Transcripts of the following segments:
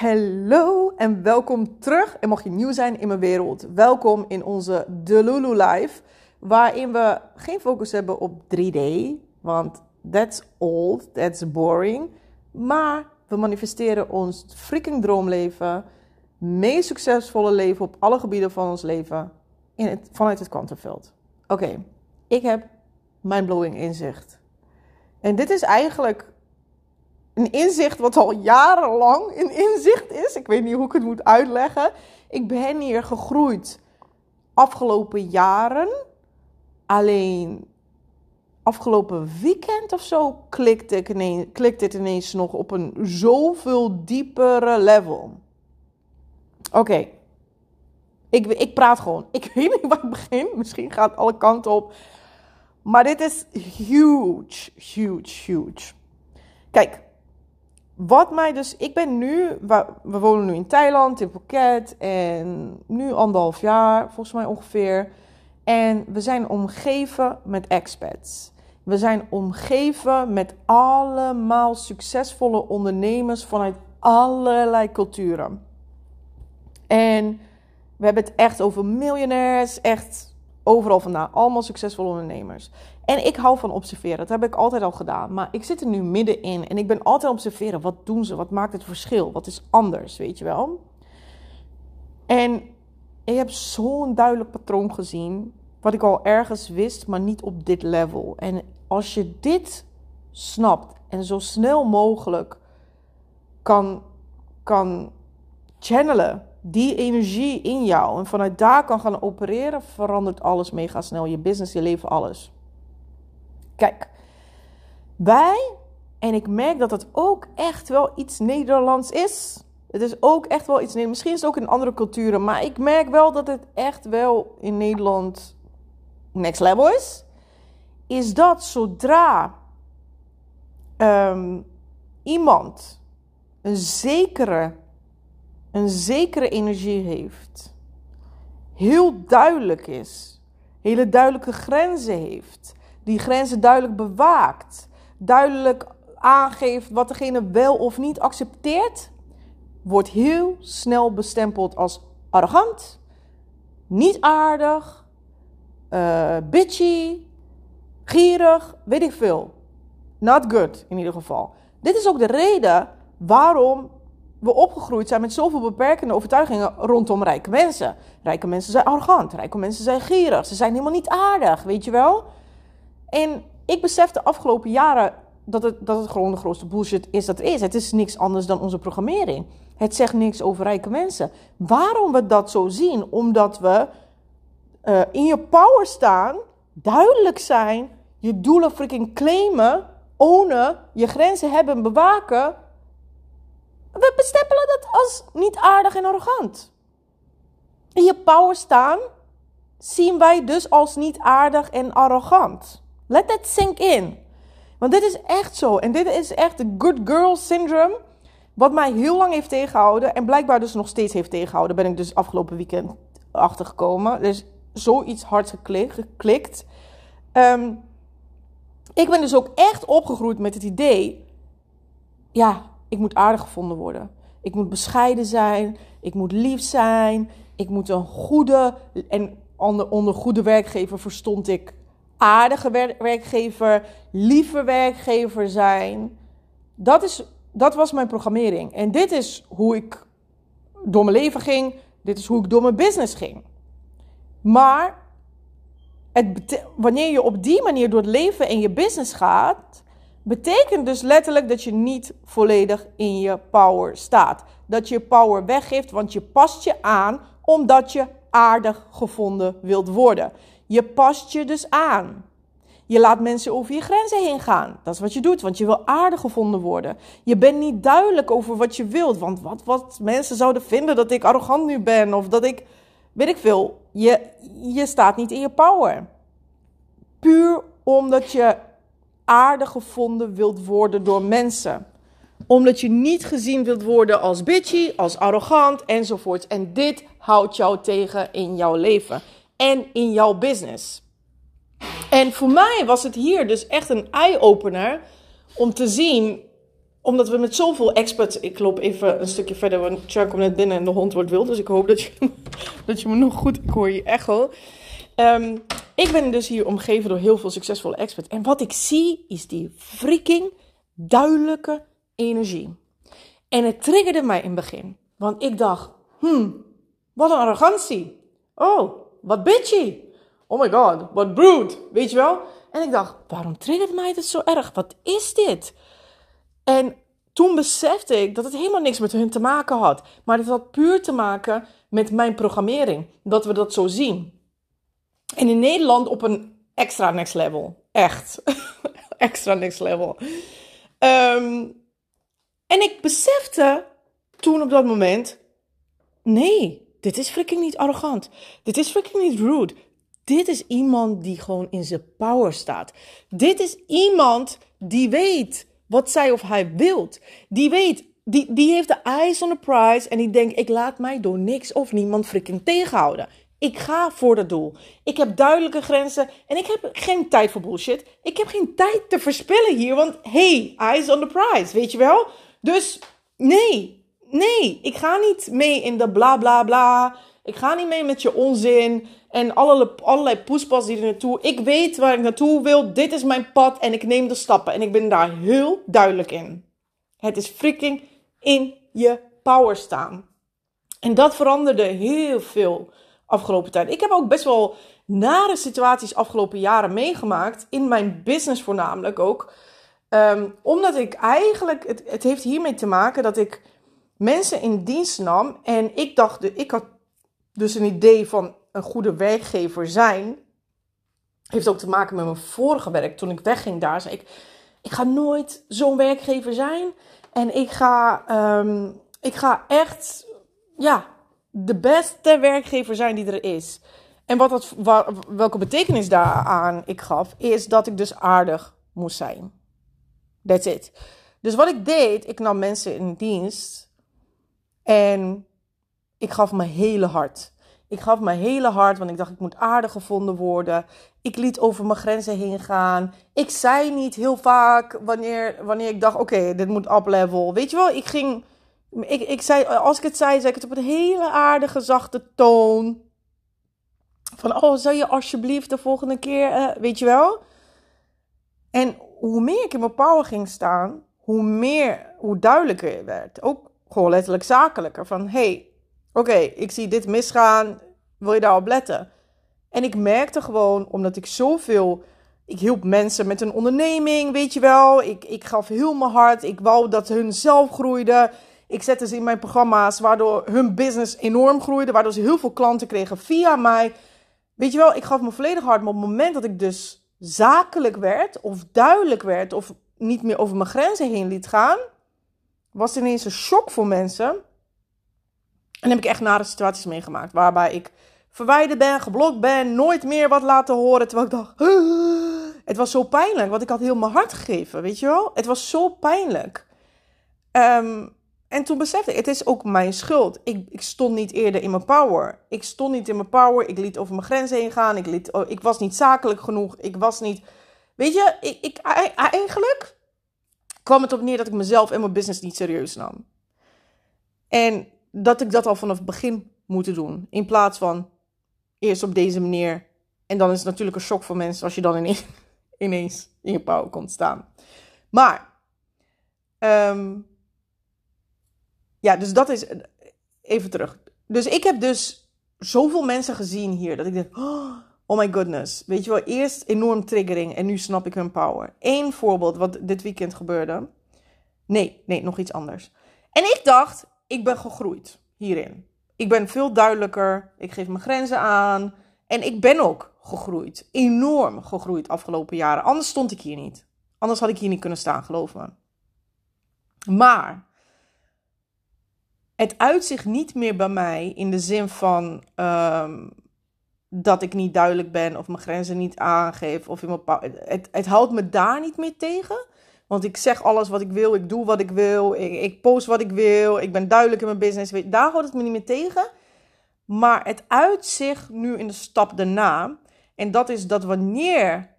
Hallo en welkom terug. En mocht je nieuw zijn in mijn wereld, welkom in onze Delulu Life, waarin we geen focus hebben op 3D, want that's old, that's boring. Maar we manifesteren ons freaking droomleven, meest succesvolle leven op alle gebieden van ons leven in vanuit het kwantumveld. Oké, ik heb mindblowing inzicht. En dit is eigenlijk een inzicht wat al jarenlang een inzicht is. Ik weet niet hoe ik het moet uitleggen. Ik ben hier gegroeid afgelopen jaren. Alleen afgelopen weekend of zo klikte, ik ineens, klikte het ineens nog op een zoveel diepere level. Oké. Ik, ik praat gewoon. Ik weet niet waar ik begin. Misschien gaat alle kanten op. Maar dit is huge, huge, huge. Kijk, wat mij dus, ik ben nu, we wonen nu in Thailand, in Phuket en nu anderhalf jaar volgens mij ongeveer. En we zijn omgeven met expats. We zijn omgeven met allemaal succesvolle ondernemers vanuit allerlei culturen. En we hebben het echt over miljonairs, echt overal vandaan. Allemaal succesvolle ondernemers. En ik hou van observeren. Dat heb ik altijd al gedaan. Maar ik zit er nu middenin. En ik ben altijd observeren. Wat doen ze? Wat maakt het verschil? Wat is anders? Weet je wel? En ik heb zo'n duidelijk patroon gezien. Wat ik al ergens wist, maar niet op dit level. En als je dit snapt en zo snel mogelijk kan, kan channelen, die energie in jou, en vanuit daar kan gaan opereren, verandert alles mega snel. Je business, je leven, alles. Kijk, wij, en ik merk dat het ook echt wel iets Nederlands is. Het is ook echt wel iets Nederlands. Misschien is het ook in andere culturen, maar ik merk wel dat het echt wel in Nederland next level is. Is dat zodra um, iemand een zekere, een zekere energie heeft, heel duidelijk is, hele duidelijke grenzen heeft die grenzen duidelijk bewaakt, duidelijk aangeeft wat degene wel of niet accepteert, wordt heel snel bestempeld als arrogant, niet aardig, uh, bitchy, gierig, weet ik veel. Not good in ieder geval. Dit is ook de reden waarom we opgegroeid zijn met zoveel beperkende overtuigingen rondom rijke mensen. Rijke mensen zijn arrogant, rijke mensen zijn gierig, ze zijn helemaal niet aardig, weet je wel? En ik besef de afgelopen jaren dat het, dat het gewoon de grootste bullshit is dat er is. Het is niks anders dan onze programmering. Het zegt niks over rijke mensen. Waarom we dat zo zien? Omdat we uh, in je power staan, duidelijk zijn, je doelen freaking claimen, ownen, je grenzen hebben, bewaken. We bestempelen dat als niet aardig en arrogant. In je power staan zien wij dus als niet aardig en arrogant. Let that sink in. Want dit is echt zo. En dit is echt de good girl syndrome. Wat mij heel lang heeft tegengehouden. En blijkbaar dus nog steeds heeft tegengehouden. Ben ik dus afgelopen weekend achtergekomen. Er is zoiets hard geklikt. Ehm, ik ben dus ook echt opgegroeid met het idee. Ja, ik moet aardig gevonden worden. Ik moet bescheiden zijn. Ik moet lief zijn. Ik moet een goede. En onder, onder goede werkgever verstond ik aardige werkgever, lieve werkgever zijn. Dat, is, dat was mijn programmering. En dit is hoe ik door mijn leven ging. Dit is hoe ik door mijn business ging. Maar het wanneer je op die manier door het leven en je business gaat, betekent dus letterlijk dat je niet volledig in je power staat. Dat je power weggeeft, want je past je aan omdat je aardig gevonden wilt worden. Je past je dus aan. Je laat mensen over je grenzen heen gaan. Dat is wat je doet, want je wil aardig gevonden worden. Je bent niet duidelijk over wat je wilt. Want wat, wat mensen zouden vinden dat ik arrogant nu ben. Of dat ik, weet ik veel. Je, je staat niet in je power. Puur omdat je aardig gevonden wilt worden door mensen. Omdat je niet gezien wilt worden als bitchy, als arrogant enzovoort. En dit houdt jou tegen in jouw leven en in jouw business. En voor mij was het hier dus echt een eye-opener om te zien omdat we met zoveel experts. Ik loop even een stukje verder, want Chuck komt net binnen en de hond wordt wild. Dus ik hoop dat je, dat je me nog goed. Ik hoor je echo. Ehm, ik ben dus hier omgeven door heel veel succesvolle experts. En wat ik zie is die freaking duidelijke energie. En het triggerde mij in het begin. Want ik dacht, hmm, wat een arrogantie. Oh, wat bitchy. Oh my god, wat brood. Weet je wel? En ik dacht, waarom triggert mij dit zo erg? Wat is dit? En toen besefte ik dat het helemaal niks met hun te maken had. Maar het had puur te maken met mijn programmering. Dat we dat zo zien. En in Nederland op een extra next level. Echt. extra next level. Ehm, en ik besefte toen op dat moment: nee, dit is freaking niet arrogant. Dit is freaking niet rude. Dit is iemand die gewoon in zijn power staat. Dit is iemand die weet wat zij of hij wilt. Die weet, die, die heeft de eyes on the prize en die denkt: ik laat mij door niks of niemand freaking tegenhouden. Ik ga voor dat doel. Ik heb duidelijke grenzen en ik heb geen tijd voor bullshit. Ik heb geen tijd te verspillen hier, want hey, eyes on the prize, weet je wel? Dus nee, nee, ik ga niet mee in de bla bla bla. Ik ga niet mee met je onzin en allerlei, poespas die er naartoe. Ik weet waar ik naartoe wil. Dit is mijn pad en ik neem de stappen. En ik ben daar heel duidelijk in. Het is freaking in je power staan. En dat veranderde heel veel afgelopen tijd. Ik heb ook best wel nare situaties afgelopen jaren meegemaakt. In mijn business voornamelijk ook. Ehm, omdat ik eigenlijk, het, het heeft hiermee te maken dat ik mensen in dienst nam. En ik dacht, ik had dus een idee van een goede werkgever zijn. Heeft ook te maken met mijn vorige werk. Toen ik wegging daar, zei ik: Ik ga nooit zo'n werkgever zijn. En ik ga, ehm, ik ga echt, ja, de beste werkgever zijn die er is. En wat dat, welke betekenis daaraan ik gaf, is dat ik dus aardig moest zijn. That's it. Dus wat ik deed, ik nam mensen in dienst en ik gaf mijn hele hart. Ik gaf mijn hele hart, want ik dacht ik moet aardig gevonden worden. Ik liet over mijn grenzen heen gaan. Ik zei niet heel vaak wanneer, wanneer ik dacht, oké, dit moet up level. Weet je wel, ik ging, ik, ik zei, als ik het zei, zei ik het op een hele aardige, zachte toon. Van, oh, zou je alsjeblieft de volgende keer, uh, weet je wel? En hoe meer ik in mijn power ging staan, hoe meer, hoe duidelijker het werd. Ook gewoon letterlijk zakelijker. Van, hey, oké, ik zie dit misgaan, wil je daarop letten? En ik merkte gewoon, omdat ik zoveel... Ik hielp mensen met een onderneming, weet je wel. Ik, ik gaf heel mijn hart. Ik wou dat hun zelf groeiden. Ik zette ze in mijn programma's, waardoor hun business enorm groeide. Waardoor ze heel veel klanten kregen via mij. Weet je wel, ik gaf me volledig hart. Maar op het moment dat ik dus zakelijk werd, of duidelijk werd, of niet meer over mijn grenzen heen liet gaan, was ineens een shock voor mensen. En heb ik echt nare situaties meegemaakt. Waarbij ik verwijderd ben, geblokt ben, nooit meer wat laten horen. Terwijl ik dacht, het was zo pijnlijk. Want ik had heel mijn hart gegeven, weet je wel. Het was zo pijnlijk. Ehm, en toen besefte ik, het is ook mijn schuld. Ik, ik, stond niet eerder in mijn power. Ik stond niet in mijn power. Ik liet over mijn grenzen heen gaan. Ik, liet, oh, ik was niet zakelijk genoeg. Ik was niet... Weet je, ik, ik, eigenlijk kwam het op neer dat ik mezelf en mijn business niet serieus nam. En dat ik dat al vanaf het begin moet doen. In plaats van eerst op deze manier. En dan is het natuurlijk een shock voor mensen als je dan ineens, in je power komt staan. Maar, um, ja, dus dat is. Even terug. Dus ik heb dus zoveel mensen gezien hier dat ik denk: oh my goodness. Weet je wel, eerst enorm triggering en nu snap ik hun power. Eén voorbeeld wat dit weekend gebeurde. Nee, nee, nog iets anders. En ik dacht, ik ben gegroeid hierin. Ik ben veel duidelijker. Ik geef mijn grenzen aan. En ik ben ook gegroeid. Enorm gegroeid afgelopen jaren. Anders stond ik hier niet. Anders had ik hier niet kunnen staan, geloof me. Maar het uitzicht niet meer bij mij in de zin van ehm, dat ik niet duidelijk ben of mijn grenzen niet aangeef. Of in mijn het, het houdt me daar niet meer tegen. Want ik zeg alles wat ik wil, ik doe wat ik wil, ik, ik post wat ik wil, ik ben duidelijk in mijn business. Daar houdt het me niet meer tegen. Maar het uitzicht nu in de stap daarna. En dat is dat wanneer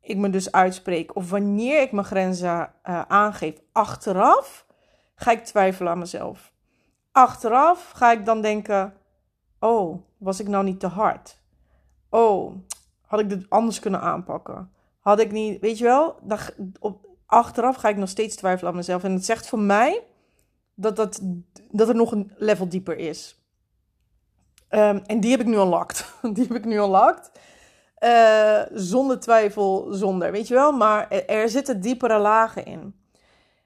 ik me dus uitspreek of wanneer ik mijn grenzen uh, aangeef achteraf, ga ik twijfelen aan mezelf. Achteraf ga ik dan denken: oh, was ik nou niet te hard? Oh, had ik dit anders kunnen aanpakken? Had ik niet, weet je wel, op, achteraf ga ik nog steeds twijfelen aan mezelf. En het zegt voor mij dat, dat, dat er nog een level dieper is. Um, en die heb ik nu unlocked. Die heb ik nu unlocked. Uh, zonder twijfel, zonder. Weet je wel? Maar er, zitten diepere lagen in.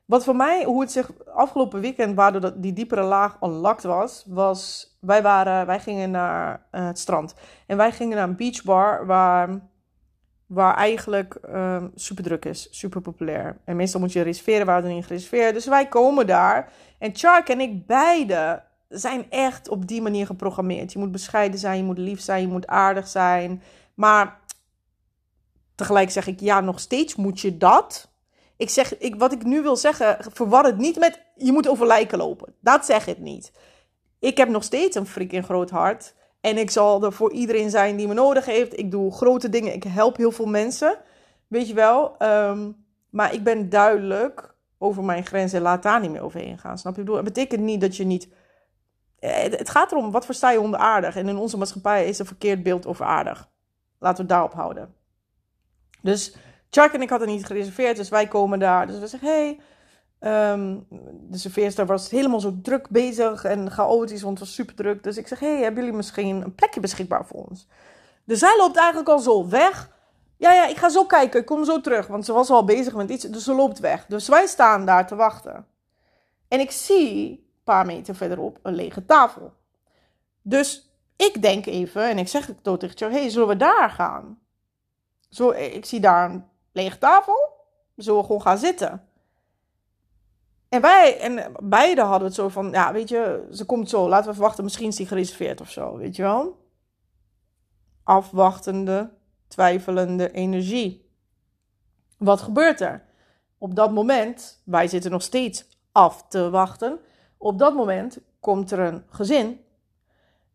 Wat voor mij, hoe het zich afgelopen weekend, waardoor die diepere laag unlocked was, was. Wij, waren, wij gingen naar uh, het strand. En wij gingen naar een beachbar waar waar eigenlijk um, super druk is, super populair. En meestal moet je reserveren, we hadden niet gereserveerd. Dus wij komen daar. En Chark en ik beide zijn echt op die manier geprogrammeerd. Je moet bescheiden zijn, je moet lief zijn, je moet aardig zijn. Maar tegelijk zeg ik, ja, nog steeds moet je dat. Ik zeg, ik, wat ik nu wil zeggen, verwar het niet met je moet over lijken lopen. Dat zeg ik niet. Ik heb nog steeds een freaking groot hart. En ik zal er voor iedereen zijn die me nodig heeft. Ik doe grote dingen. Ik help heel veel mensen. Weet je wel. Ehm, maar ik ben duidelijk over mijn grenzen. Laat daar niet meer overheen gaan. Snap je? Het betekent niet dat je niet. Eh, het gaat erom, wat versta je onder aardig? En in onze maatschappij is een verkeerd beeld over aardig. Laten we het daarop houden. Dus Chuck en ik hadden niet gereserveerd, dus wij komen daar. Dus we zeggen, hey, Um, de serveerster was helemaal zo druk bezig en chaotisch, want het was super druk. Dus ik zeg, hey, hebben jullie misschien een plekje beschikbaar voor ons? Dus zij loopt eigenlijk al zo weg. Ja, ja, ik ga zo kijken, ik kom zo terug. Want ze was al bezig met iets, dus ze loopt weg. Dus wij staan daar te wachten. En ik zie een paar meter verderop een lege tafel. Dus ik denk even, en ik zeg het tegen jou, hey, zullen we daar gaan? Zo, ik zie daar een lege tafel. Zullen we gewoon gaan zitten? En wij, en beide hadden het zo van, ja, weet je, ze komt zo, laten we verwachten, misschien is die gereserveerd of zo, weet je wel? Afwachtende, twijfelende energie. Wat gebeurt er? Op dat moment, wij zitten nog steeds af te wachten. Op dat moment komt er een gezin.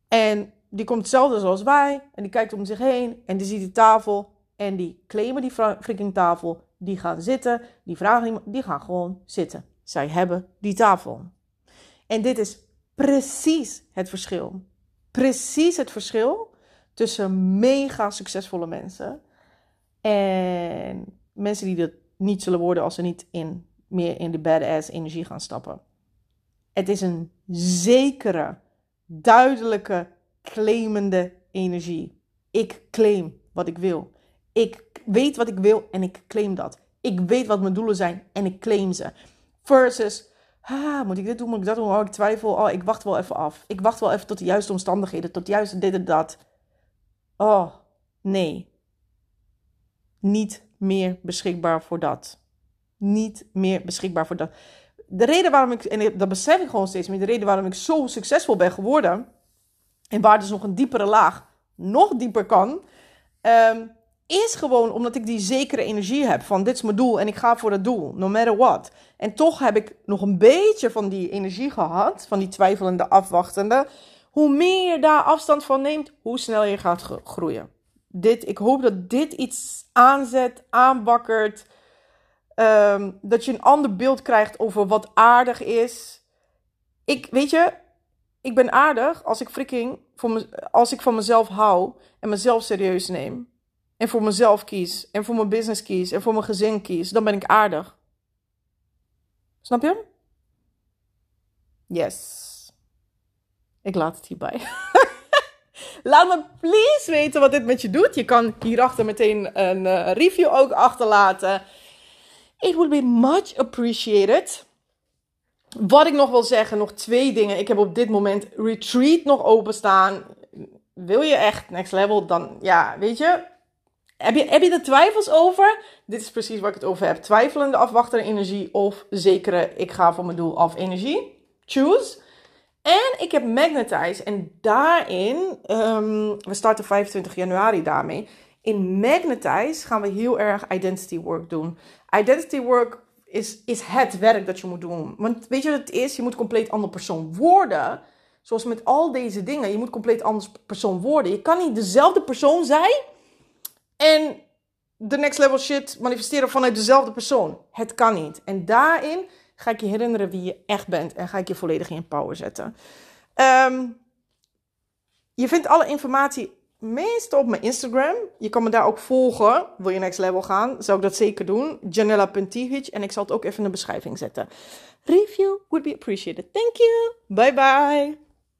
En die komt hetzelfde zoals wij. En die kijkt om zich heen. En die ziet die tafel. En die claimen die freaking tafel. Die gaan zitten. Die vragen, die gaan gewoon zitten. Zij hebben die tafel. En dit is precies het verschil. Precies het verschil tussen mega succesvolle mensen en mensen die dat niet zullen worden als ze niet in, meer in de badass energie gaan stappen. Het is een zekere, duidelijke, claimende energie. Ik claim wat ik wil. Ik weet wat ik wil en ik claim dat. Ik weet wat mijn doelen zijn en ik claim ze. Versus, ah, moet ik dit doen, moet ik dat doen? Oh, ik twijfel. Oh, ik wacht wel even af. Ik wacht wel even tot de juiste omstandigheden, tot juist dit en dat. Oh, nee. Niet meer beschikbaar voor dat. Niet meer beschikbaar voor dat. De reden waarom ik, en dat besef ik gewoon steeds meer, de reden waarom ik zo succesvol ben geworden, en waar dus nog een diepere laag nog dieper kan, um, is gewoon omdat ik die zekere energie heb van dit is mijn doel en ik ga voor dat doel, no matter what. En toch heb ik nog een beetje van die energie gehad, van die twijfelende, afwachtende. Hoe meer je daar afstand van neemt, hoe sneller je gaat groeien. Dit, ik hoop dat dit iets aanzet, aanbakkert. Ehm, dat je een ander beeld krijgt over wat aardig is. Ik, weet je, ik ben aardig als ik freaking voor me, als ik van mezelf hou en mezelf serieus neem en voor mezelf kies en voor mijn business kies en voor mijn gezin kies, dan ben ik aardig. Snap je? Yes. Ik laat het hierbij. Laat me please weten wat dit met je doet. Je kan hierachter meteen een uh, review ook achterlaten. It would be much appreciated. Wat ik nog wil zeggen, nog twee dingen. Ik heb op dit moment Retreat nog openstaan. Wil je echt next level, dan ja, weet je, heb je, heb je er twijfels over? Dit is precies waar ik het over heb. Twijfelende, afwachtende energie of zekere, ik ga voor mijn doel af energie. Choose. En ik heb Magnetize. En daarin, um, we starten 25 januari daarmee. In Magnetize gaan we heel erg identity work doen. Identity work is, is het werk dat je moet doen. Want weet je wat het is? Je moet compleet andere persoon worden. Zoals met al deze dingen. Je moet compleet anders persoon worden. Je kan niet dezelfde persoon zijn en de next level shit manifesteren vanuit dezelfde persoon. Het kan niet. En daarin ga ik je herinneren wie je echt bent en ga ik je volledig in power zetten. Ehm, je vindt alle informatie meestal op mijn Instagram. Je kan me daar ook volgen. Wil je next level gaan? Zou ik dat zeker doen. Janella.tihic. En ik zal het ook even in de beschrijving zetten. Review would be appreciated. Thank you. Bye bye.